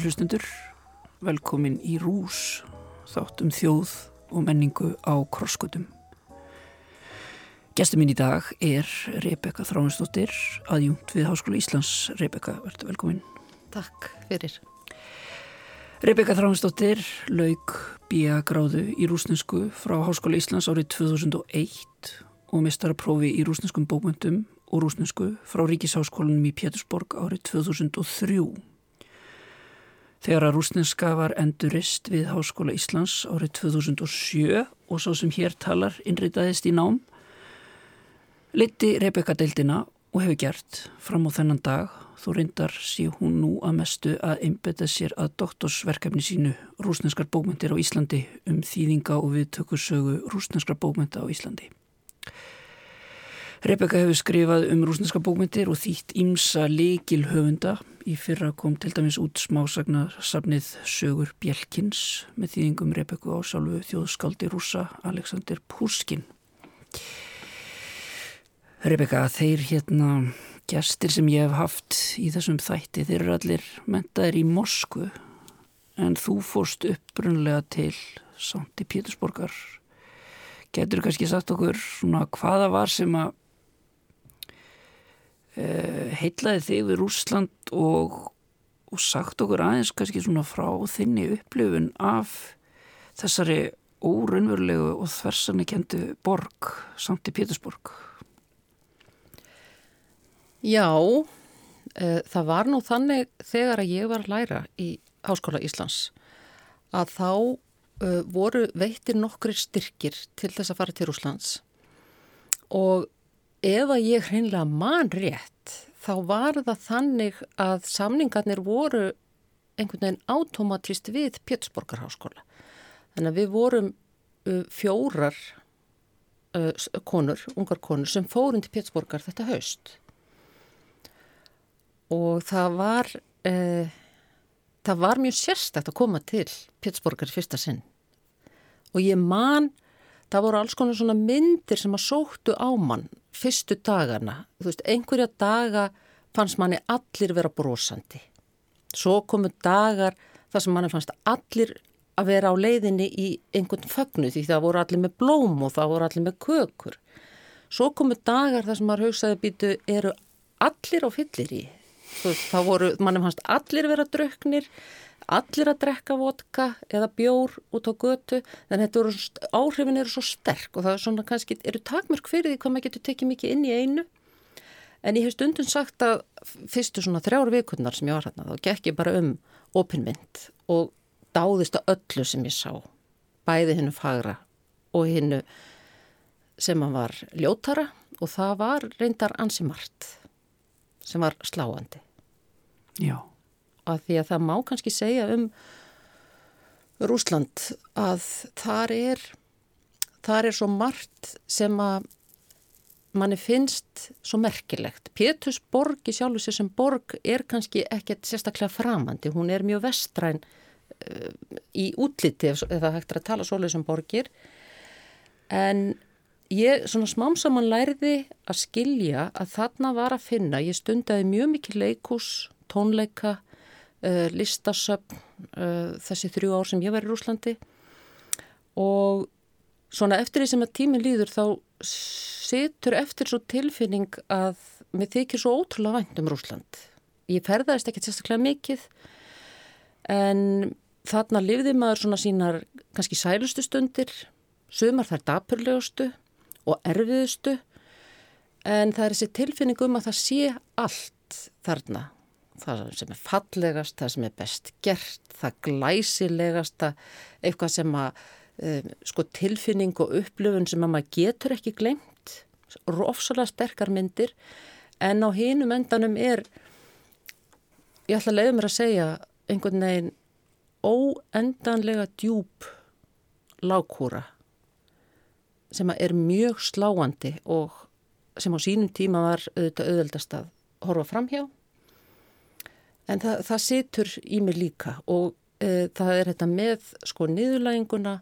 Kjær hlustundur, velkomin í Rús, þáttum þjóð og menningu á krosskutum. Gestur mín í dag er Rebeka Þráinsdóttir, aðjungt við Háskóla Íslands. Rebeka, verður velkomin. Takk fyrir. Rebeka Þráinsdóttir laug bíja gráðu í rúsnesku frá Háskóla Íslands árið 2001 og mistara prófi í rúsneskum bókmyndum og rúsnesku frá Ríkisháskólanum í Pétursborg árið 2003. Þegar að rúsneska var endurist við Háskóla Íslands árið 2007 og svo sem hér talar innritaðist í nám, liti Rebeka deildina og hefur gert fram á þennan dag þó reyndar sé hún nú að mestu að einbeta sér að doktorsverkefni sínu rúsneskar bókmyndir á Íslandi um þýðinga og viðtökursögu rúsneskar bókmynda á Íslandi. Rebeka hefur skrifað um rúsneska bókmyndir og þýtt ímsa leikil höfunda. Í fyrra kom til dæmis út smásagnasafnið Sögur Bjelkins með þýðingum Rebeku á sjálfu þjóðskaldi rúsa Alexander Purskin. Rebeka, þeir hérna gestir sem ég hef haft í þessum þætti, þeir eru allir mentaðir í Moskvu en þú fórst upprunlega til Santi Pétursborgar. Getur kannski sagt okkur svona hvaða var sem að heitlaði þig við Rúsland og, og sagt okkur aðeins kannski svona frá þinni upplifun af þessari órunverulegu og þversanni kentu borg, Santi Pétursborg. Já, uh, það var nú þannig þegar að ég var að læra í Háskóla Íslands að þá uh, voru veittir nokkri styrkir til þess að fara til Rúslands og ef að ég hreinlega man rétt þá var það þannig að samningarnir voru einhvern veginn automatist við Pétursborgarháskóla. Þannig að við vorum fjórar uh, konur, ungar konur sem fórum til Pétursborgar þetta haust og það var, uh, það var mjög sérstækt að koma til Pétursborgar fyrsta sinn og ég man, það voru alls konar svona myndir sem að sóttu á mann fyrstu dagana, þú veist, einhverja daga fannst manni allir vera brosandi. Svo komu dagar þar sem manni fannst allir að vera á leiðinni í einhvern fögnu því það voru allir með blóm og það voru allir með kökur. Svo komu dagar þar sem maður hugsaði býtu eru allir á fyllir í. Það voru, manni fannst allir vera drauknir, allir að drekka vodka eða bjór út á götu þannig að áhrifin eru svo sterk og það er svona kannski, eru takmörk fyrir því hvað maður getur tekið mikið inn í einu. En ég hef stundum sagt að fyrstu svona þrjár vikurnar sem ég var hérna þá gekk ég bara um opinmynd og dáðist að öllu sem ég sá bæði hennu fagra og hennu sem hann var ljótara og það var reyndar ansi margt sem var sláandi. Já að því að það má kannski segja um Rúsland að þar er þar er svo margt sem að manni finnst svo merkilegt. Pétursborg í sjálfu sér sem borg er kannski ekkert sérstaklega framandi. Hún er mjög vestræn uh, í útliti ef það hægt er að tala svolítið sem borgir en ég svona smámsaman lærði að skilja að þarna var að finna, ég stundaði mjög mikið leikús, tónleika uh, listasöfn uh, þessi þrjú ár sem ég var í Rúslandi og svona eftir því sem að tíminn líður þá situr eftir svo tilfinning að mér þykir svo ótrúlega vænt um Rúsland. Ég ferðaðist ekkert sérstaklega mikið en þarna lifði maður svona sínar kannski sælustu stundir, sumar þær dapurlegustu og erfiðustu. En það er þessi tilfinning um að það sé allt þarna það sem er fallegast, það sem er best gert, það glæsilegasta, eitthvað sem að um, sko tilfinning og upplöfun sem að maður getur ekki glemt, ofsalega sterkar myndir. En á hinum endanum er, ég ætla að leiða mér að segja einhvern veginn óendanlega djúb lágkúra sem er mjög sláandi og sem á sínum tíma var auðvitað auðveldast að horfa fram hjá en það, það situr í mig líka og e, það er þetta með sko niðurlæginguna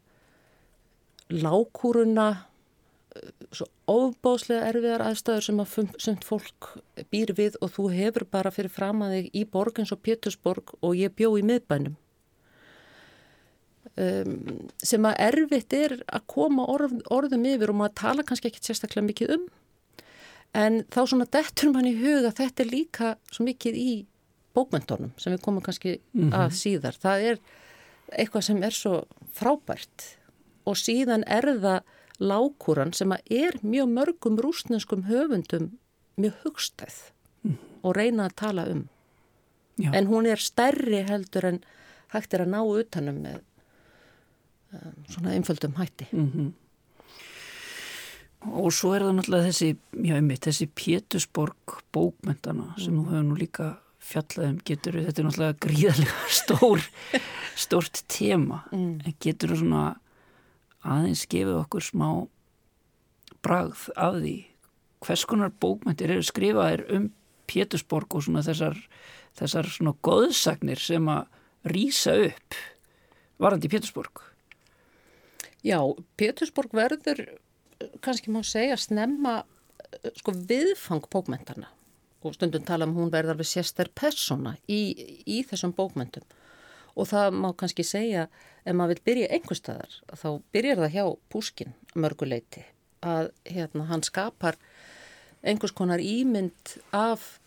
lágkúruna e, svo ofbáslega erfiðar aðstæður sem að sumt fólk býr við og þú hefur bara fyrir fram að þig í borg eins og Pétursborg og ég bjó í miðbænum. Um, sem að erfitt er að koma orð, orðum yfir og maður tala kannski ekki sérstaklega mikið um. En þá svona dettur mann í huga þetta er líka svo mikið í bókmyndunum sem við komum kannski mm -hmm. að síðar. Það er eitthvað sem er svo frábært og síðan er það lákuran sem að er mjög mörgum rúsnenskum höfundum mjög hugstæð mm. og reyna að tala um. Já. En hún er stærri heldur en hægt er að ná utanum með um, svona einföldum hætti. Mm -hmm. Og svo er það náttúrulega þessi, já einmitt, þessi Pétusborg bókmyndana sem mm. þú hefur nú líka fjallaðum, getur þetta er náttúrulega gríðarlega stór, stórt tema, mm. en getur þú svona aðeins gefið okkur smá bragð af því hvers konar bókmyndir eru skrifaðir um Pétusborg og svona þessar, þessar svona goðsagnir sem að rýsa upp varandi Pétusborg? Já, Pétursborg verður, kannski má segja, snemma sko, viðfang bókmyndana og stundum tala um hún verður alveg sérstær persóna í, í þessum bókmyndum og það má kannski segja ef maður vil byrja einhver staðar þá byrjar það hjá Púskin mörguleiti að hérna, hann skapar einhvers konar ímynd af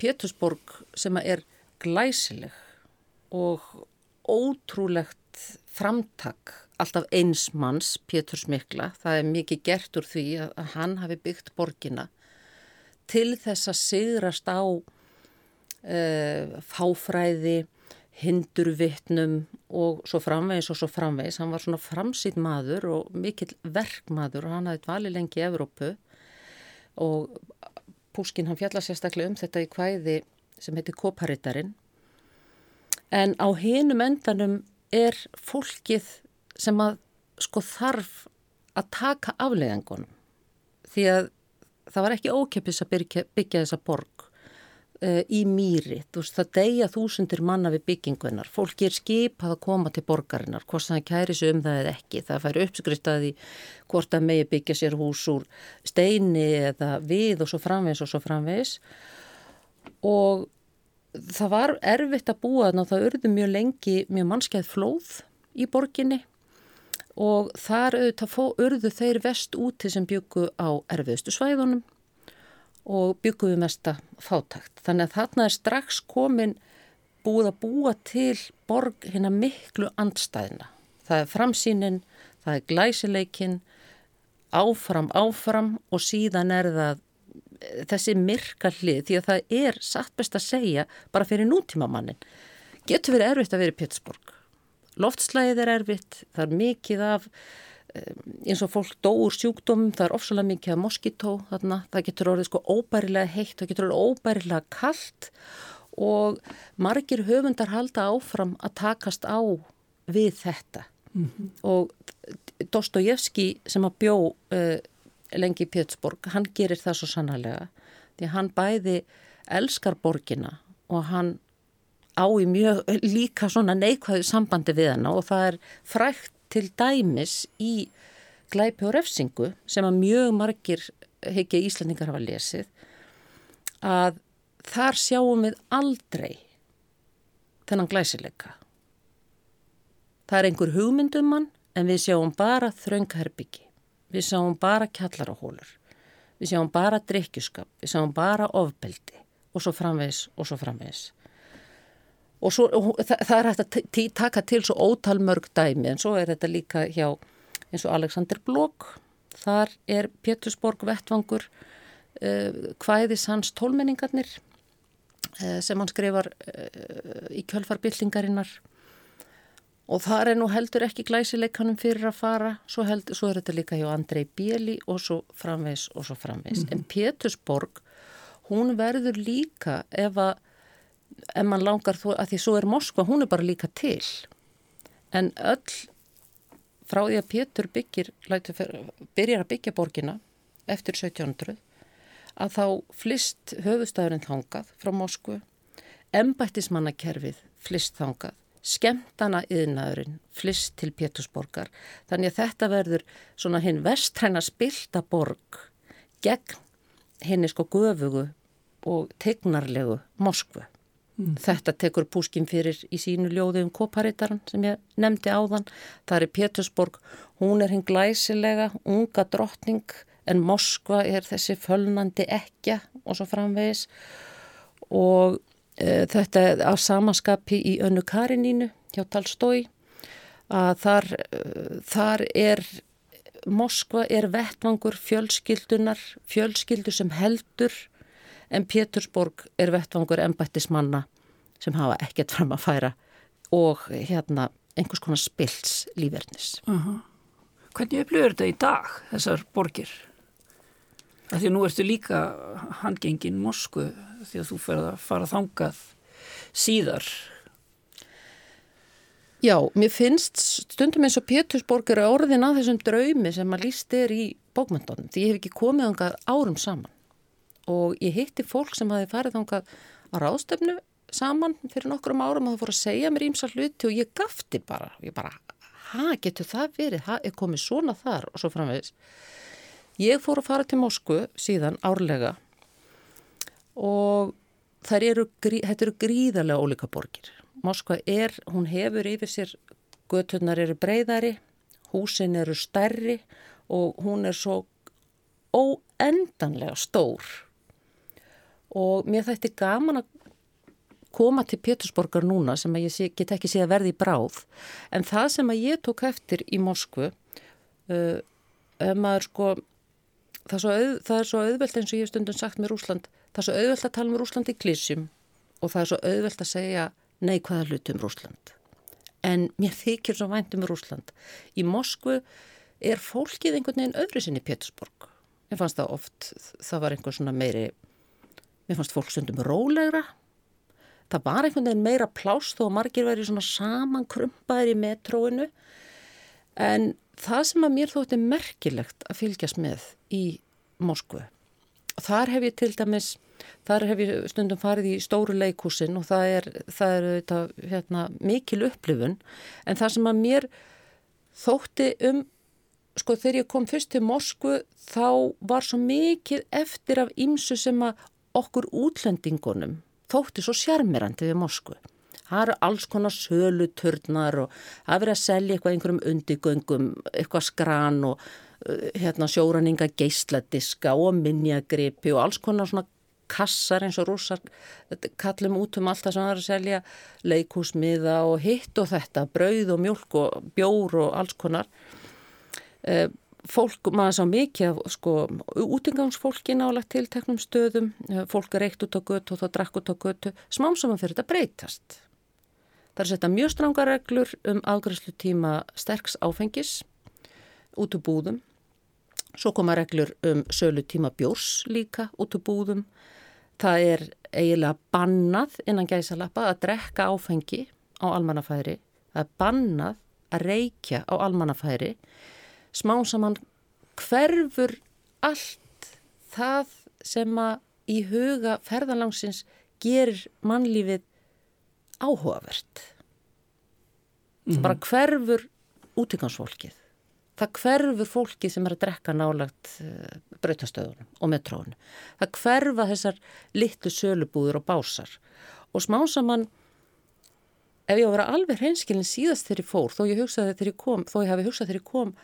Pétursborg sem er glæsileg og ótrúlegt framtak alltaf eins manns, Pétur Smikla. Það er mikið gert úr því að hann hafi byggt borgina til þess að sigrast á uh, fáfræði, hindurvittnum og svo framvegis og svo framvegis. Hann var svona framsýtt maður og mikill verkmaður og hann hafði dvali lengi í Evrópu og Púskin hann fjalla sérstaklega um þetta í hvæði sem heitir Koparitarinn. En á hinum endanum er fólkið sem að sko þarf að taka afleðingunum því að það var ekki ókeppis að byggja, byggja þessa borg uh, í mýri, veist það deyja þúsundir manna við byggingunar, fólki er skipað að koma til borgarinnar, hvort það kæri sig um það eða ekki, það fær uppskristaði hvort að megi byggja sér hús úr steini eða við og svo framvegs og svo framvegs og það var erfitt að búa þannig að það urðu mjög lengi mjög mannskæð flóð í borginni og þar auðvitað fó, urðu þeir vest úti sem byggu á erfiðustu svæðunum og bygguðu mesta fátakt. Þannig að þarna er strax komin búið að búa til borg hérna miklu andstæðina. Það er framsýnin, það er glæsileikin, áfram, áfram og síðan er það þessi myrka hlið því að það er satt best að segja bara fyrir nútíma mannin. Getur verið erfitt að vera í Pétursborg loftslæðið er erfitt, það er mikið af eins og fólk dóur sjúkdómum, það er ofsalega mikið af moskító þarna, það getur orðið sko óbærilega heitt, það getur orðið óbærilega kallt og margir höfundar halda áfram að takast á við þetta mm -hmm. og Dostojevski sem að bjó uh, lengi í Pétsborg, hann gerir það svo sannarlega því hann bæði elskar borgina og hann á í mjög líka svona neikvæðu sambandi við hana og það er frækt til dæmis í glæpi og refsingu sem að mjög margir heikja íslendingar hafa lesið að þar sjáum við aldrei þennan glæsileika. Það er einhver hugmyndum mann en við sjáum bara þraungherbyggi, við sjáum bara kjallarahólur, við sjáum bara drikkjuskap, við sjáum bara ofbeldi. Og svo framvegs og svo framvegs og, svo, og það, það er hægt að taka til svo ótal mörg dæmi en svo er þetta líka hjá eins og Alexander Blok þar er Pétursborg vettvangur uh, hvæðis hans tólmenningarnir uh, sem hann skrifar uh, í kjölfarbyllingarinnar og þar er nú heldur ekki glæsileikanum fyrir að fara, svo, heldur, svo er þetta líka hjá Andrei Bíli og svo framvegs og svo framvegs. Mm -hmm. En Pétursborg, hún verður líka ef að, ef mann langar þó að því svo er Moskva, hún er bara líka til. En öll frá því að Pétur byggir, byrjar að byggja borgina eftir 1700, að þá flist höfustæðurinn þangað frá Moskvu, embættismannakerfið flist þangað skemtana yðnaðurinn flist til Pétursborgar. Þannig að þetta verður svona hinn vestræna spilta borg gegn henni sko guðugu og tegnarlegu Moskvu. Mm. Þetta tekur Púskin fyrir í sínu ljóðu um Koparitaran sem ég nefndi áðan. Það er Pétursborg, hún er hinn glæsilega, unga drottning en Moskva er þessi fölnandi ekja og svo framvegis og Eh, þetta er á samaskapi í önnu Karinínu hjá Talstói að þar, eh, þar er Moskva er vettvangur fjölskyldunar, fjölskyldu sem heldur en Pétursborg er vettvangur ennbættismanna sem hafa ekkert fram að færa og hérna einhvers konar spilts lífverðnis. Uh -huh. Hvernig upplifur þetta í dag, þessar borgir? Því að nú ertu líka handgengin Moskvu því að þú ferð að fara þangað síðar. Já, mér finnst stundum eins og Pétursborg eru orðin að þessum draumi sem að líst er í bókmyndunum því ég hef ekki komið þangað árum saman og ég hitti fólk sem hafi farið þangað á ráðstöfnu saman fyrir nokkrum árum og það fór að segja mér ímsa hluti og ég gafti bara, ég bara, ha, getur það verið, ha, er komið svona þar og svo framvegis. Ég fór að fara til Moskvu síðan árlega og eru, þetta eru gríðarlega ólíka borgir. Moskva er, hún hefur yfir sér, göturnar eru breyðari, húsin eru stærri og hún er svo óendanlega stór. Og mér þætti gaman að koma til Pétursborgar núna sem ég sé, get ekki sé að verði í bráð. En það sem að ég tók eftir í Moskvu, uh, maður sko, það er svo, það er svo auðvelt eins og ég hef stundum sagt með Rúsland, Það er svo auðvelt að tala um Rúsland í klísjum og það er svo auðvelt að segja neikvæða hluti um Rúsland. En mér þykir svo vænt um Rúsland. Í Moskvu er fólkið einhvern veginn öðru sinni Pétursborg. Mér fannst það oft, það var einhver svona meiri, mér fannst fólk stundum rólegra. Það var einhvern veginn meira plást þó að margir verið svona samankrumpaðir í metróinu. En það sem að mér þótti merkilegt að fylgjast með í Moskvu þar hef ég til dæmis Þar hef ég stundum farið í stóru leikúsin og það er, það er þetta, hérna, mikil upplifun en það sem að mér þótti um, sko þegar ég kom fyrst til Moskvu þá var svo mikið eftir af ímsu sem að okkur útlendingunum þótti svo sjarmirandi við Moskvu. Það eru alls konar söluturnar og það verið að selja eitthvað einhverjum undigöngum, eitthvað skran og uh, hérna, sjóraninga geisladiska og minjagripi og alls konar svona kassar eins og rússar kallum út um allt það sem það er að selja leikúsmiða og hitt og þetta brauð og mjölk og bjór og alls konar uh, fólk, maður sá mikið sko, útingangsfólki nálagt tilteknum stöðum, fólk er eitt út á götu og þá drakk út á götu, smám saman fyrir þetta breytast Það er að setja mjög stranga reglur um afgræslu tíma sterks áfengis út úr búðum. Svo koma reglur um sölu tíma bjórs líka út úr búðum. Það er eiginlega bannað innan gæsalappa að drekka áfengi á almannafæri. Það er bannað að reykja á almannafæri. Smá saman hverfur allt það sem að í huga ferðalangsins gerir mannlífið áhugavert. Mm -hmm. Það bara hverfur útíkansfólkið. Það hverfur fólkið sem er að drekka nálagt eh, breytastöðunum og metrónu. Það hverfa þessar litlu sölubúður og básar. Og smásamann, ef ég á að vera alveg hreinskilin síðast þegar ég fór, þó ég hugsaði þegar ég kom, þó ég hafi hugsaði þegar ég kom,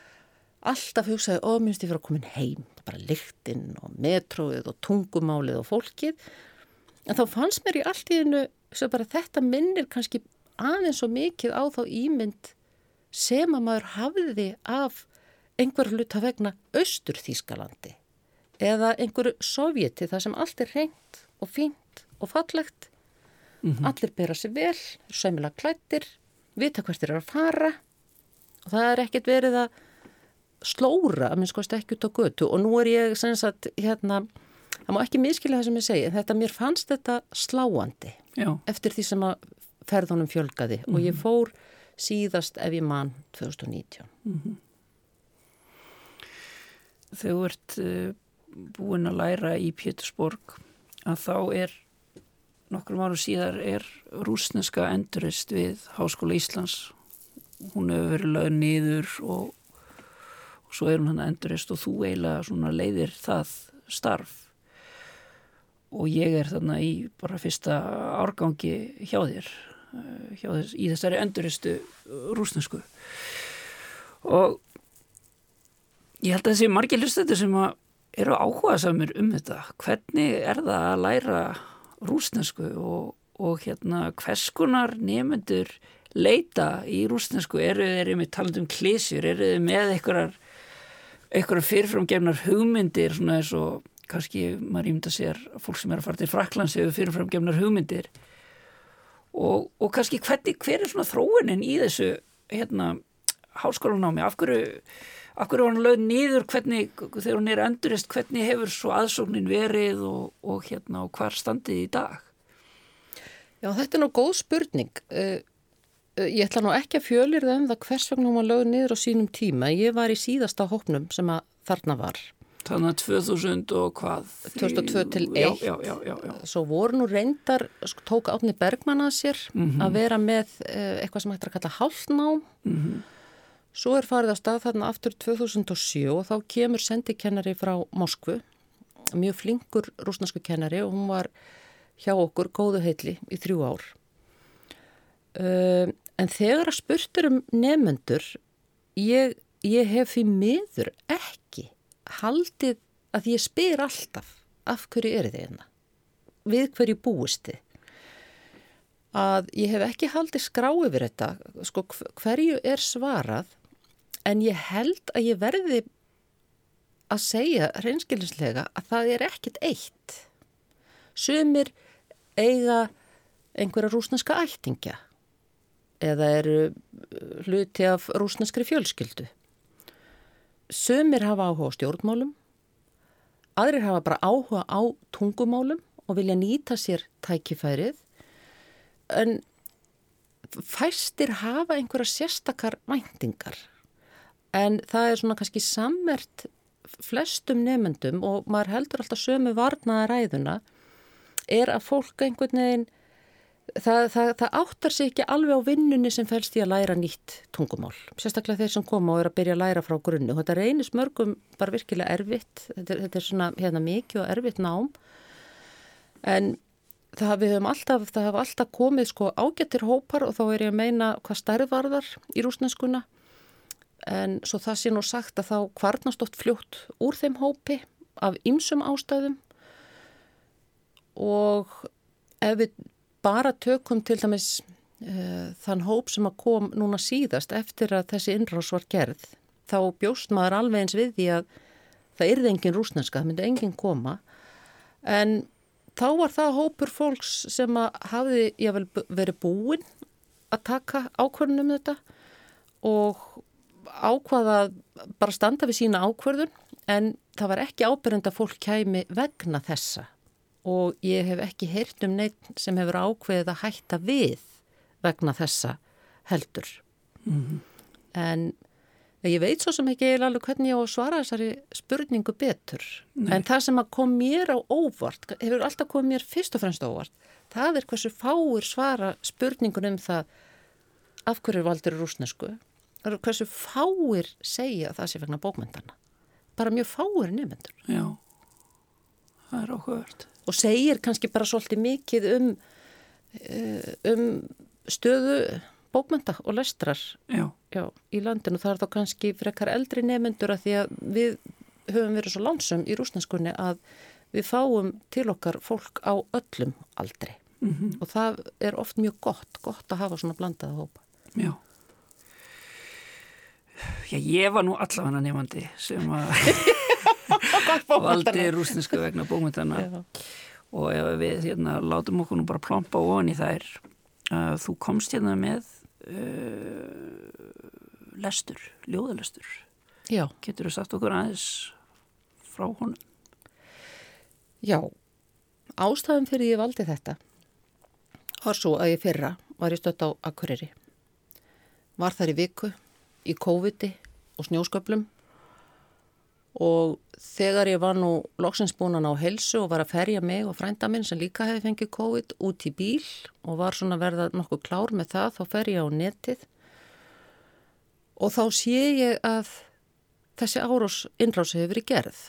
alltaf hugsaði, ó, minnst ég fyrir að koma heim. Er bara lyktinn og metróið og tungumálið og fólkið. En þá fannst mér í allt í hennu svo bara þetta minnir kannski aðeins svo mikið á þá ímynd sem að maður hafiði af einhver hluta vegna austur Þískalandi eða einhverju sovjeti þar sem allt er reynd og fínt og fallegt mm -hmm. allir bera sér vel, sæmila klættir vita hvert eru að fara og það er ekkert verið að slóra að minnst kosti ekki út á götu. Og nú er ég sem sagt hérna, það má ekki miskila það sem ég segi en þetta mér fannst þetta sláandi Já. eftir því sem að ferðunum fjölgaði. Og ég fór síðast ef ég man 2019 Þegar þú ert uh, búin að læra í Pétursborg að þá er nokkrum árum síðar er rúsneska endurist við Háskóla Íslands. Hún hefur verið lögð niður og svo er hún hann endurist og þú eiginlega leiðir það starf. Og ég er þarna í bara fyrsta árgangi hjá þér eh, hjá þess, í þessari enduristu rúsnesku og ég held að þessi margir hlustendur sem að eru áhuga samir um þetta hvernig er það að læra rúsnesku og, og hérna hverskonar nefnendur leita í rúsnesku eru þeir með talandum klísjur, eru þeir með einhverjar einhverjar fyrirframgefnar hugmyndir svona eins og kannski maður ímynda sér að fólk sem er að fara til Fraklands hefur fyrirframgefnar hugmyndir og, og kannski hvernig, hver er svona þróunin í þessu hérna háskólanámi, af hverju af hverju var hann lögð nýður, hvernig þegar hún er endurist, hvernig hefur svo aðsóknin verið og, og hérna og hvar standið í dag? Já, þetta er nú góð spurning. Uh, ég ætla nú ekki að fjölir það um það hvers vegna hún var lögð niður á sínum tíma. Ég var í síðasta hópnum sem að þarna var. Þannig að 2000 og hvað? 2002 til 1. Já, já, já, já. Svo voru nú reyndar, sko, tók Átni Bergmann að sér að vera með uh, eitthvað sem hættir að kalla hálfnám. Svo er farið á stað þarna aftur 2007 og þá kemur sendikennari frá Moskvu, mjög flinkur rúsnarsku kennari og hún var hjá okkur góðu heitli í þrjú ár. Uh, en þegar að spurtur um nefnendur, ég, ég hef því miður ekki haldið að ég spyr alltaf af hverju er þið hérna, við hverju búist þið. Að ég hef ekki haldið skrá yfir þetta, sko hverju er svarað, en ég held að ég verði að segja reynskilinslega að það er ekkit eitt. Sumir eiga einhverja rúsneska ættingja eða eru hluti af rúsneskri fjölskyldu. Sumir hafa áhuga á stjórnmálum, aðrir hafa bara áhuga á tungumálum og vilja nýta sér tækifærið, en fæstir hafa einhverja sérstakar væntingar. En það er svona kannski sammert flestum nefnendum og maður heldur alltaf sömu varnaða ræðuna er að fólk einhvern veginn það, það, það áttar sig ekki alveg á vinnunni sem fælst í að læra nýtt tungumál. Sérstaklega þeir sem koma og er að byrja að læra frá grunnu. Þetta reynist mörgum bara virkilega erfitt. Þetta, þetta er svona hérna mikið og erfitt nám. En það höfum alltaf, hafa alltaf komið sko ágættir hópar og þá er ég að meina hvað stærðvarðar í rúsneskuna. En svo það sé nú sagt að þá kvarnast oft fljótt úr þeim hópi af ymsum ástæðum og ef við bara tökum til dæmis uh, þann hóp sem að kom núna síðast eftir að þessi innrás var gerð þá bjóst maður alveg eins við því að það yrði engin rúsneska, það myndi engin koma. En þá var það hópur fólks sem að hafi verið búin að taka ákvörðunum um þetta og ákvaða bara standa við sína ákvörðun en það var ekki ábyrjand að fólk kæmi vegna þessa og ég hef ekki heyrt um neitt sem hefur ákveðið að hætta við vegna þessa heldur. Mhm. En ég veit svo sem ekki alveg hvernig ég á að svara þessari spurningu betur. Nei. En það sem að kom mér á óvart, hefur alltaf komið mér fyrst og fremst óvart, það er hversu fáir svara spurningun um það af hverju valdur rúsnesku, hversu fáir segja það sé vegna bókmyndana. Bara mjög fáir nefnendur. Já, það er áhugavert. og segir kannski bara svolítið mikið um, eh, um stöðu bókmynda og lestrar Já, já, í landinu. Það er þá kannski frekar eldri nefnendur að því að við höfum verið svo lánsum í rúsnarskunni að við fáum til okkar fólk á öllum aldri og það er oft mjög gott, gott að hafa svona blandaða hópa. já. Já, ég var nú allavega nefandi sem að valdi rúsnesku vegna bókmyndana og ef við hérna látum okkur nú bara plompa ofan í þær uh, þú komst hérna með uh, lestur, ljóðalestur. Já, Getur þú sagt okkur aðeins frá honum? já. Ástæðum fyrir ég valdi þetta var svo að ég fyrra var ég stött á Akureyri. Var þar í viku, í COVID-i og snjósköplum og þegar ég var nú loksins búin að ná helsu og var að ferja mig og frænda minn sem líka hefði fengið COVID út í bíl og var svona verða nokkuð klár með það, þá fer ég á netið og þá sé ég að þessi árós innrási hefur verið gerð.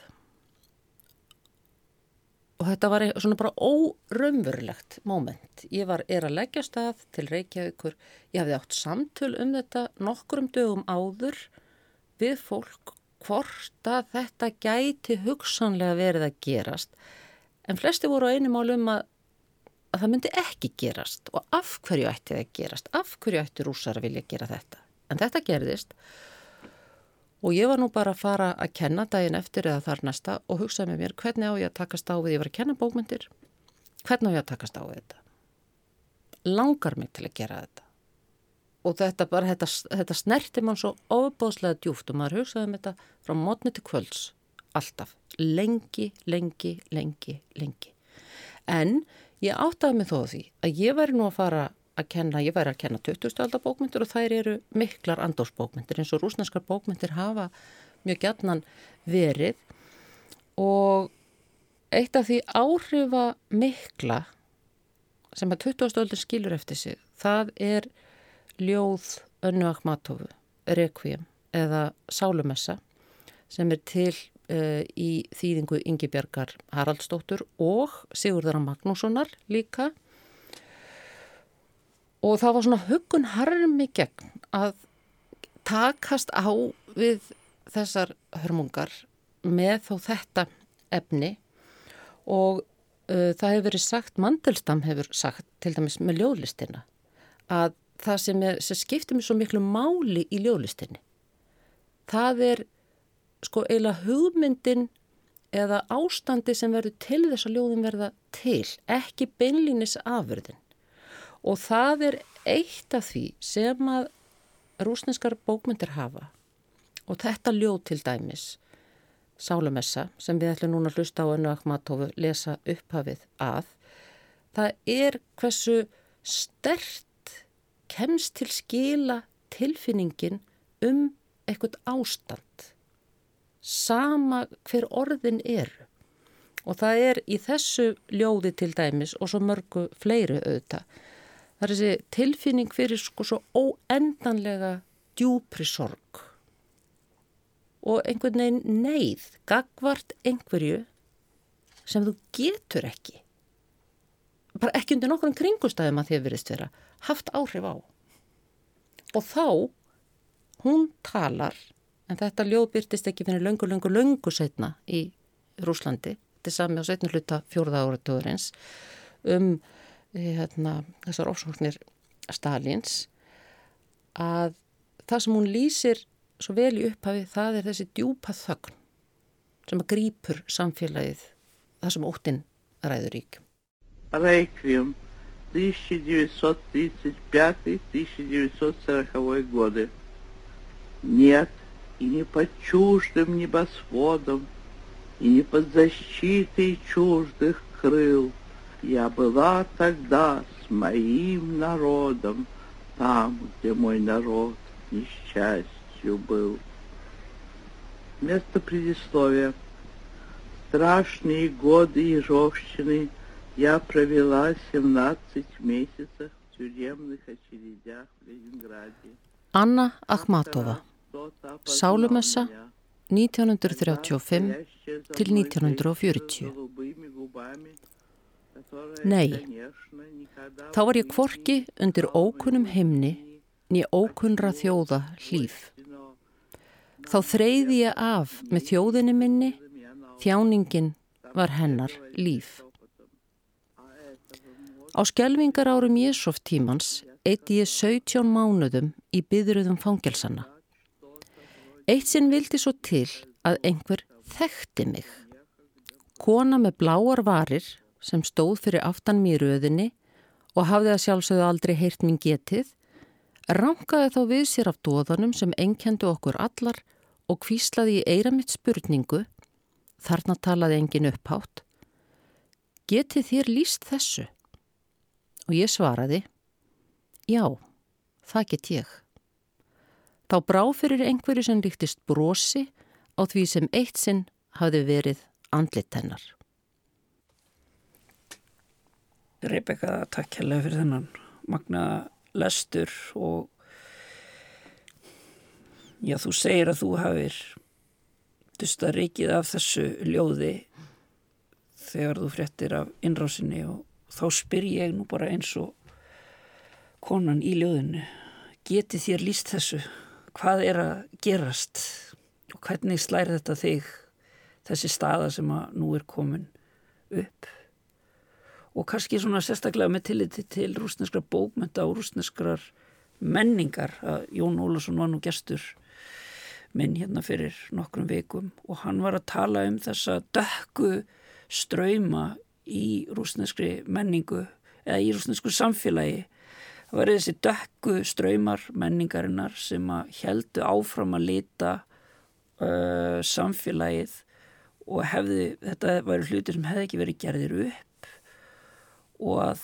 Og þetta var ein- svona bara óraunverulegt moment. Ég var, er að leggja stað til Reykjavíkur. Ég hafði átt samtöl um þetta nokkrum dögum áður við fólk hvort að þetta gæti hugsanlega verið að gerast. En flesti voru á einu mál um að, að það myndi ekki gerast og af hverju ætti það að gerast, af hverju ætti rúsar að vilja gera þetta. En þetta gerðist og ég var nú bara að fara að kenna daginn eftir eða þar næsta og hugsaði með mér hvernig á ég að takast á við, ég var að kenna bókmyndir, hvernig á ég að takast á við þetta. Langar mig til að gera þetta. Og þetta bara, þetta, þetta snerti mann svo ofbóðslega djúft og maður hugsaði um þetta frá mótni til kvölds, alltaf, lengi, lengi, lengi, lengi. En ég áttaði mig þó á því að ég væri nú að fara að kenna, ég væri að kenna 20. aldar bókmyndir og þær eru miklar andósbókmyndir eins og rúsneskar bókmyndir hafa mjög gætnan verið og eitt af því áhrifa mikla sem að 20. aldar skilur eftir sig, það er ljóð Önnu Akhmatovu, Requiem eða Sálumessa sem er til uh, í þýðingu Ingi Bjarkar Haraldsdóttur og Sigurðara Magnússonar líka. Og það var svona huggun harmi gegn að takast á við þessar hörmungar með þó þetta efni. Og uh, það hefur verið sagt, Mandelstam hefur sagt til dæmis með ljóðlistina að það sem, er, sem skiptir mér svo miklu máli í ljóðlistinni. Það er sko eiginlega hugmyndin eða ástandi sem verður til þess að ljóðin verða til, ekki beinlínis afurðin. Og það er eitt af því sem að rúsneskar bókmyndir hafa. Og þetta ljóð til dæmis, Sálumessa, sem við ætlum núna að hlusta á önnu Akhmatovu lesa upphafið að, það er hversu stert kemst til skila tilfinningin um eitthvað ástand, sama hver orðin eru. Og það er í þessu ljóði til dæmis og svo mörgu fleiri auðvitað. Það er þessi tilfinning fyrir sko svo óendanlega djúpri sorg. Og einhvern veginn neyð, gagvart einhverju sem þú getur ekki, bara ekki undir nokkur kringustæðum að þið verist vera, haft áhrif á. Og þá, hún talar, en þetta ljóð byrtist ekki fyrir löngu, löngu, löngu setna í Rúslandi, til sami á setnu hluta fjórða ára döðurins, um eh, hérna, þessar ofsóknir Stalins, að það sem hún lýsir svo vel í upphafi, það er þessi djúpa þögn sem að grýpur samfélagið, það sem óttinn ræður rík. Reykjum 1935-1940 годы. Нет, и не под чуждым небосводом, и не под защитой чуждых крыл. Я была тогда с моим народом, там, где мой народ несчастью был. Место предисловия. Страшные годы Ежовщины я провела 17 месяцев в тюремных очередях в Ленинграде. Anna Akhmatova, Sálumessa 1935 til 1940. Nei, þá var ég kvorki undir ókunnum himni nýja ókunnra þjóða hlýf. Þá þreyði ég af með þjóðinni minni, þjáningin var hennar líf. Á skjelvingar árum Jésof tímans eitti ég 17 mánuðum í byðruðum fangelsanna. Eitt sinn vildi svo til að einhver þekkti mig. Kona með bláar varir sem stóð fyrir aftan mér röðinni og hafði að sjálfsögðu aldrei heyrt mín getið, rankaði þá við sér af dóðanum sem enkendu okkur allar og kvíslaði í eira mitt spurningu, þarna talaði engin upphátt, geti þér líst þessu? Og ég svaraði, já, það get ég. Þá brá fyrir einhverju sem líktist brosi á því sem eitt sinn hafði verið andlit hennar. Rebecca, takk hérlega fyrir þennan magna lestur og já, þú segir að þú hafir dusta rikið af þessu ljóði þegar þú fréttir af innrásinni og þá spyr ég nú bara eins og konan í ljóðinu geti þér líst þessu? Hvað er að gerast? Og hvernig slæri þetta þig þessi staða sem að nú er komin upp? Og kannski svona sérstaklega með tilliti til rúsneskra bókmynda og rúsneskrar menningar að Jón Ólarsson var nú gestur minn hérna fyrir nokkrum vikum og hann var að tala um þessa dökku ströyma í rúsneskri menningu eða í rúsnesku samfélagi það var þessi dökku ströymar menningarinnar sem að heldu áfram að lita uh, samfélagið og hefði, þetta væri hluti sem hefði ekki verið gerðir upp og að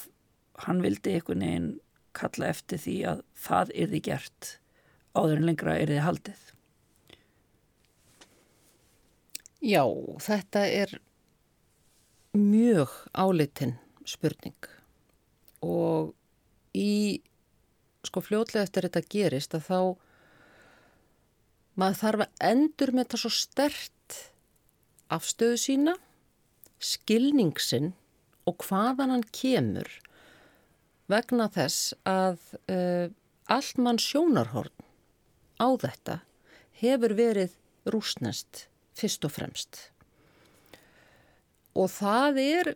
hann vildi einhvern veginn kalla eftir því að það er því gert áður en lengra er því haldið. Já, þetta er mjög álitin spurning og í sko fljótlega eftir þetta gerist að þá maður þarf að endur með þetta svo stert afstöðu sína, skilningsinn og hvaðan hann kemur vegna þess að uh, allt mann sjónarhorn á þetta hefur verið rúsnest fyrst og fremst. Og það er,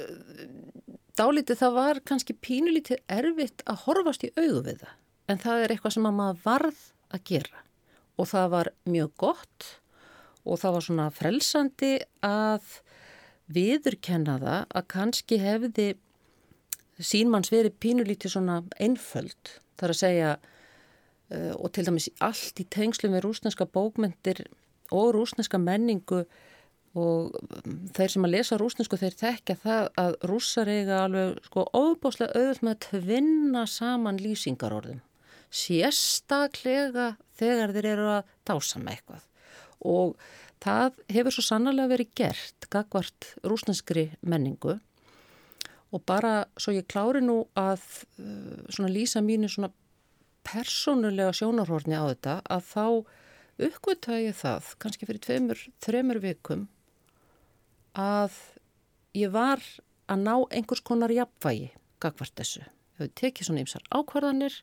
uh, dálítið það var kannski pínulítið erfitt að horfast í auðu við það, en það er eitthvað sem maður varð að gera. Og það var mjög gott og það var svona frelsandi að viðurkenna það að kannski hefði sínmanns verið pínulítið svona einföld þar að segja uh, og til dæmis allt í tengslu með rúsneska bókmyndir og rúsneska menningu og um, þeir sem að lesa rúsnesku þeir tekja það að rússar eiga alveg sko óbáslega auðvitað með að tvinna saman lýsingarorðum. Sérstaklega þegar þeir eru að dása með eitthvað. Og Það hefur svo sannarlega verið gert gagvart rúsneskri menningu. Og bara svo ég klári nú að uh, svona lýsa mínu svona persónulega sjónarhórni á þetta að þá uppgötta ég það kannski fyrir tveimur, þreimur vikum að ég var að ná einhvers konar jafnvægi gagvart þessu. Ég hefði tekið svona ymsar ákvarðanir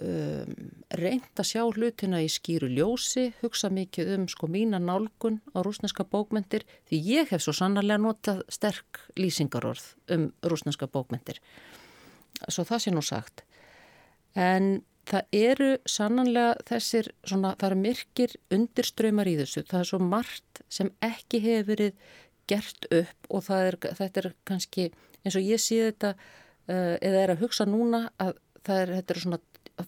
um, reynd að sjá hlutina í skýru ljósi, hugsa mikið um sko mína nálgun á rúsneska bókmyndir því ég hef svo sannarlega notað sterk lýsingarorð um rúsneska bókmyndir. Svo það sé nú sagt. En það eru sannanlega þessir, svona, það eru myrkir undirströymar í þessu. Það er svo margt sem ekki hefur verið gert upp og er, þetta er kannski eins og ég sé þetta uh, eða er að hugsa núna að það er, þetta er svona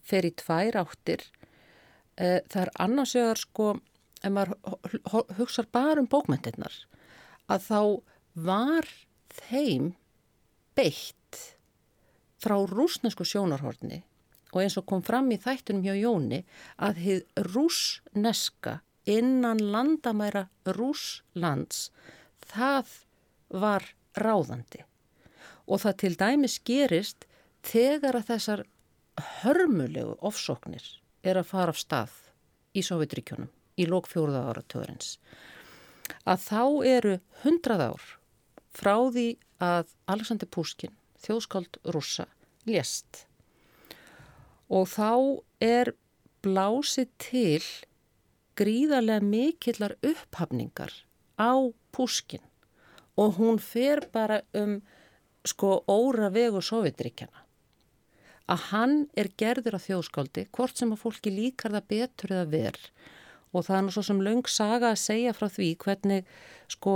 fer í tvær áttir eh, það er annarsögar sko ef maður hugsa bara um bókmyndirnar að þá var þeim beitt frá rúsnesku sjónarhorni og eins og kom fram í þættunum hjá Jóni að þið rúsneska innan landamæra rúslands það var ráðandi. Og það til dæmis gerist þegar að þessar hörmulegu ofsóknir er að fara af stað í Sovjetríkjónum í lók fjóruða ára törins að þá eru hundrað ár frá því að Alexander Puskin, þjóðskáld rúsa, lést og þá er blásið til gríðarlega mikillar upphafningar á Puskin og hún fer bara um sko óra vegu Sovjetríkjana að hann er gerður af þjóðskáldi hvort sem að fólki líkar það betur eða verð og það er nú svo sem laung saga að segja frá því hvernig sko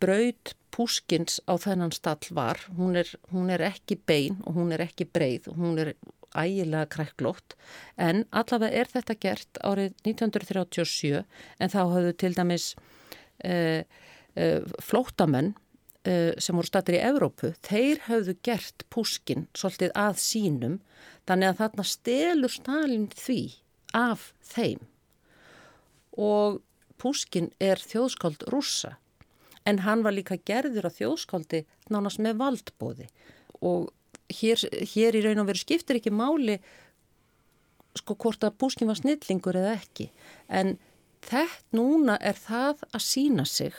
braut púskins á þennan stall var. Hún er, hún er ekki bein og hún er ekki breið. Og hún er ægilega kræklótt en allavega er þetta gert árið 1937 en þá hafðu til dæmis uh, uh, flótamenn uh, sem voru statir í Evrópu, þeir hafðu gert púskin svolítið að sínum þannig að þarna stelur Stalin því af þeim. Og púskin er þjóðskáld rúsa en hann var líka gerður á þjóðskáldi nánast með valdbóði og hér, hér í raun og veru skiptir ekki máli sko hvort að búskin var snillingur eða ekki. En þetta núna er það að sína sig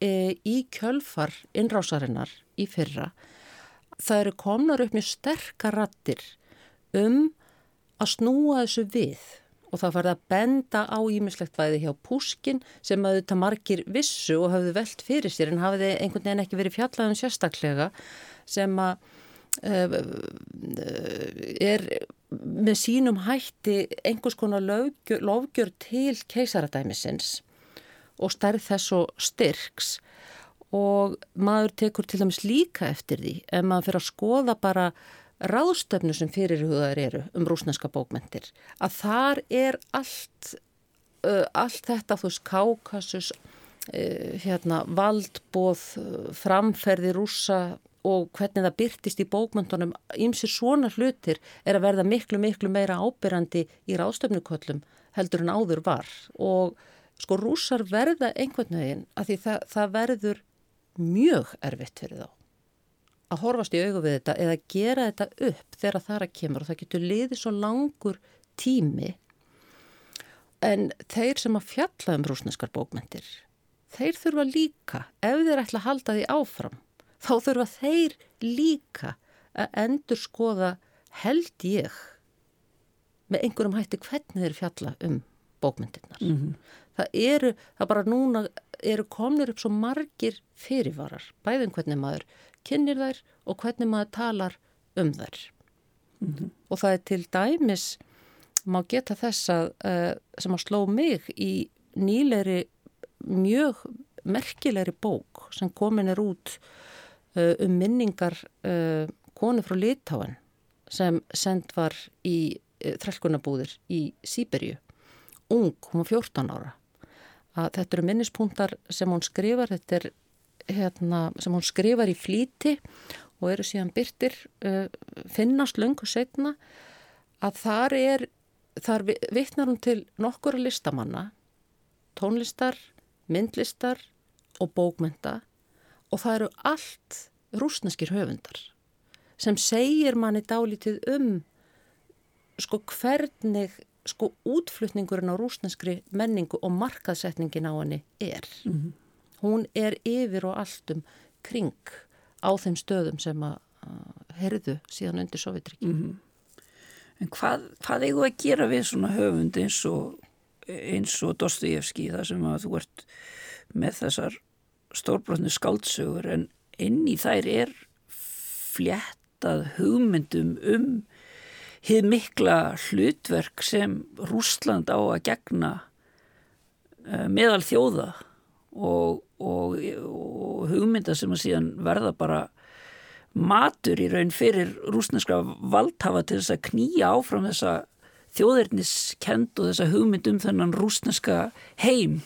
e, í kjölfar innrásarinnar í fyrra. Það eru komnar upp mjög sterkar rattir um að snúa þessu við og það farið að benda á ímislegt væði hjá Púskin sem að þetta margir vissu og hafðu veld fyrir sér en hafiði einhvern veginn ekki verið fjallaðum sérstaklega sem að er með sínum hætti einhvers konar lofgjör, til keisaradæmisins og stærð þess og styrks. Og maður tekur til dæmis líka eftir því ef maður fyrir að skoða bara ráðstöfnu sem fyrirhugaður eru um rúsneska bókmentir að þar er allt uh, allt þetta þú veist Kaukasus uh, hérna valdbóð framferði rúsa og hvernig það byrtist í bókmyndunum ímsir svona hlutir er að verða miklu miklu meira ábyrrandi í ráðstöfnuköllum heldur en áður var. Og sko rúsar verða einhvern veginn að því það, það verður mjög erfitt fyrir þá að horfast í augu við þetta eða gera þetta upp þegar það er að kemur og það getur liðið svo langur tími. En þeir sem að fjalla um rúsneskar bókmyndir þeir þurfa líka ef þeir ætla að halda því áfram þá þurfa þeir líka að endur skoða held ég með einhverjum hætti hvernig þeir fjalla um bókmyndirnar. Mm -hmm. Það eru, það bara núna eru komnir upp svo margir fyrirvarar, bæðin um hvernig maður kynir þær og hvernig maður talar um þær. Mm -hmm. Og það er til dæmis, má geta þess að, uh, sem að sló mig í nýleiri mjög merkilegri bók sem komin er út um minningar uh, konu frá Litáen sem send var í uh, þrælkunabúðir í Sýberju. Ung, hún var 14 ára. Að þetta eru minnispunktar sem hún skrifar, þetta er hérna, sem hún skrifar í flíti og eru síðan byrtir uh, finnast löngu setna að þar er, þar vittnar hún til nokkura listamanna, tónlistar, myndlistar og bókmynda og það eru allt rúsneskir höfundar sem segir manni dálítið um sko hvernig sko útflutningurinn á rúsneskri menningu og markaðsetningin á henni er. Mm -hmm. Hún er yfir og allt um kring á þeim stöðum sem að herðu síðan undir Sovjetriki. Mm -hmm. En hvað, hvað eigum að gera við svona höfund eins og, og Dostoyevski þar sem að þú ert með þessar stórbrotnu skáldsögur en inn í þær er fléttað hugmyndum um hið mikla hlutverk sem Rúsland á að gegna uh, meðal þjóða og, og, og hugmynda sem að síðan verða bara matur í raun fyrir rúsneska valdhafa til þess að knýja áfram þessa þjóðirniskend og þessa hugmynd um þennan rúsneska heim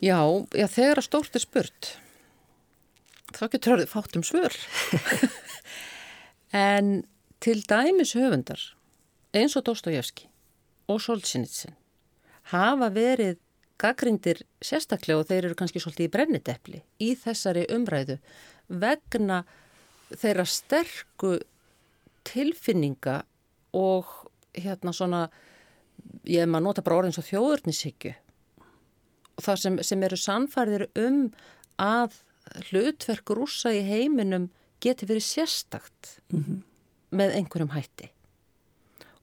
Já, já þegar að stórt er spurt þá getur það fátt um svör. En til dæmis höfundar eins og Dostojevski og Solzhenitsyn hafa verið gaggrindir sérstaklega og þeir eru kannski svolítið í brenniteppli í þessari umræðu vegna þeirra sterku tilfinninga og hérna svona ég maður nota bara orðins og þjóðurnishyggju og það sem, sem eru sannfærðir um að hlutverk rúsa í heiminum geti verið sérstakt mm -hmm. með einhverjum hætti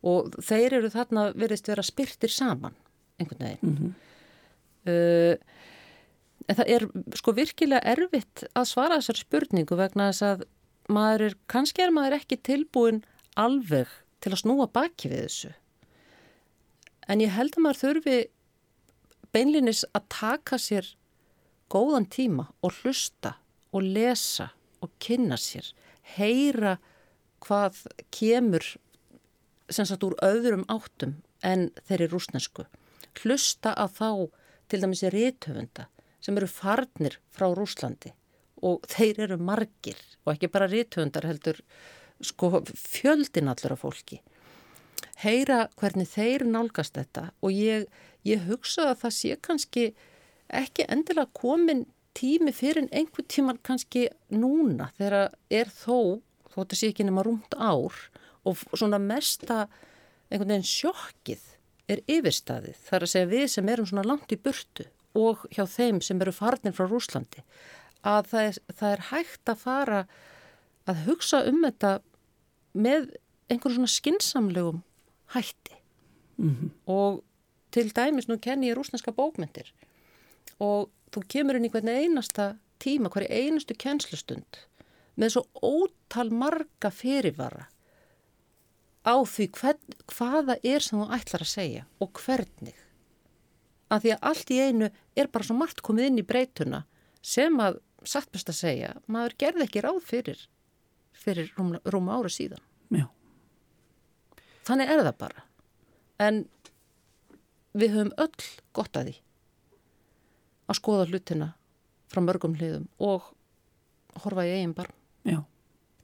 og þeir eru þarna verist vera spyrtir saman einhvern veginn mm -hmm. uh, en það er sko virkilega erfitt að svara þessar spurningu vegna þess að maður er, kannski er maður ekki tilbúin alveg til að snúa baki við þessu en ég held að maður þurfi beinlinis að taka sér góðan tíma og hlusta og lesa og kynna sér, heyra hvað kemur sem sagt úr öðrum áttum en þeirri rúsnesku. Hlusta að þá til dæmis er rítöfunda sem eru farnir frá Rúslandi og þeir eru margir og ekki bara rítöfundar heldur sko fjöldin allur af fólki. Heyra hvernig þeir nálgast þetta og ég, ég hugsa að það sé kannski ekki endilega komin tími fyrir einhver tíman kannski núna þegar er þó, þó þetta sé ekki nema rúmt ár og svona mesta einhvern veginn sjokkið er yfirstaðið. Það er að segja við sem erum svona langt í burtu og hjá þeim sem eru farnir frá Rúslandi að það er, það er hægt að fara að hugsa um þetta með einhvern svona skinsamlegum hætti mm -hmm. og til dæmis nú kenni ég rúsneska bókmyndir og þú kemur inn í hvern einasta tíma, hverju einustu kennslustund með svo ótal marga fyrirvara á því hvern, hvaða er sem þú ætlar að segja og hvernig að því að allt í einu er bara svo margt komið inn í breytuna sem að satt best að segja, maður gerði ekki ráð fyrir fyrir rúma, rúma ára síðan Já. Þannig er það bara. En við höfum öll gott að því að skoða hlutina frá mörgum hliðum og horfa í eigin barm. Já.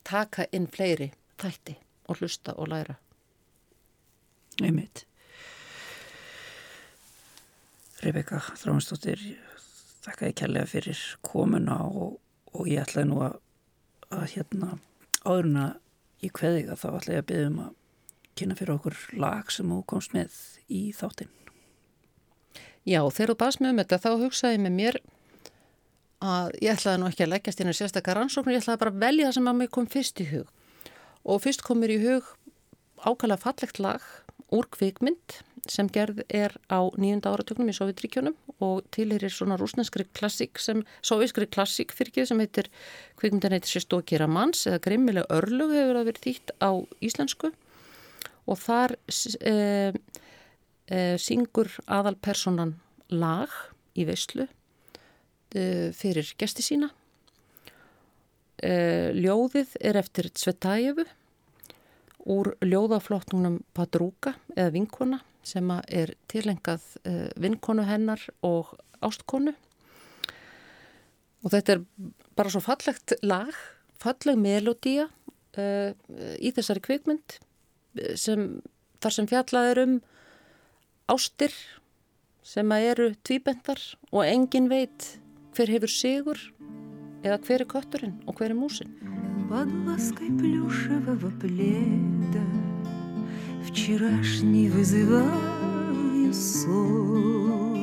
taka inn fleiri þætti og hlusta og læra. Einmitt. Rebeka Þráinsdóttir þakka ég kærlega fyrir komuna og, og ég ætlaði nú að, að hérna áðurna í kveðiga þá ætlaði ég að byggja um að kynna fyrir okkur lag sem þú komst með í þáttinn. Já, þegar þú baðst með um þetta þá hugsaði með mér að ég ætlaði nú ekki að leggjast inn í sérstakar rannsóknir, ég ætlaði bara að velja það sem að mér kom fyrst í hug. Og fyrst kom mér í hug ákala fallegt lag úr kvikmynd sem gerð er á nýjunda áratöknum í Sovjetríkjónum og tilherir svona rúsneskri klassík sem, sovjískri klassík fyrir ekki sem heitir, kvikmyndan heitir Sjestókira manns eða Grimmileg örlug hefur það verið þýtt á íslensku og þar e, e, syngur aðalpersonan lag í veislu e, fyrir gesti sína. Ljóðið er eftir Tsvetajevu úr ljóðaflóttunum Padrúka eða Vinkona sem er tilengað vinkonu hennar og ástkonu og þetta er bara svo fallegt lag, falleg melodía í þessari kvikmynd sem, þar sem fjallað er um ástir sem eru tvíbendar og engin veit hver hefur sigur eða hver er kötturinn og hver er músin Под лаской плюшевого пледа Вчерашний вызываю сон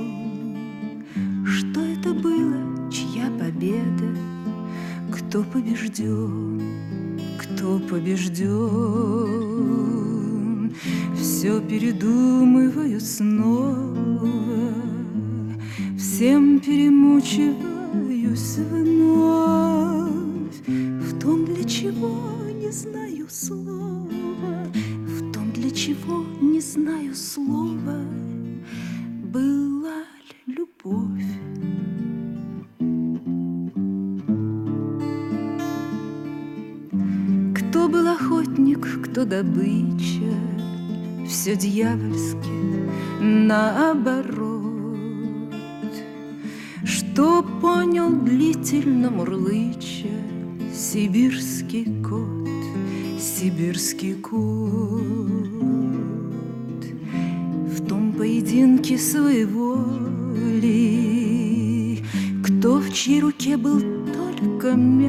Что это было, чья победа Кто побежден, кто побежден Все передумываю снова. Всем перемучиваюсь вновь. В том, для чего не знаю слова. В том, для чего не знаю слова. Была ли любовь? Кто был охотник, кто добыча Все дьявольски наоборот. Что понял длительно мурлыча Сибирский кот, сибирский кот. В том поединке своего ли Кто в чьей руке был только мяч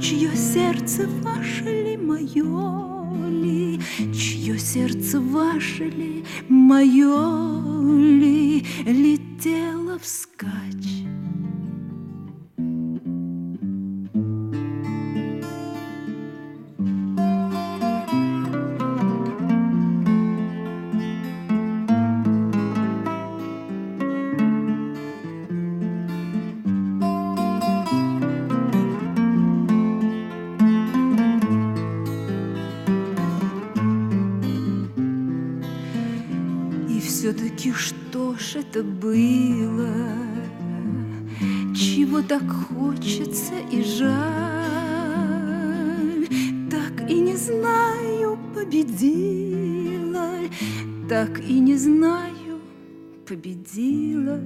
Чье сердце ваше ли, мое ли Чье сердце ваше ли, мое ли Летело вскачь это было, чего так хочется и жаль, так и не знаю, победила, так и не знаю, победила.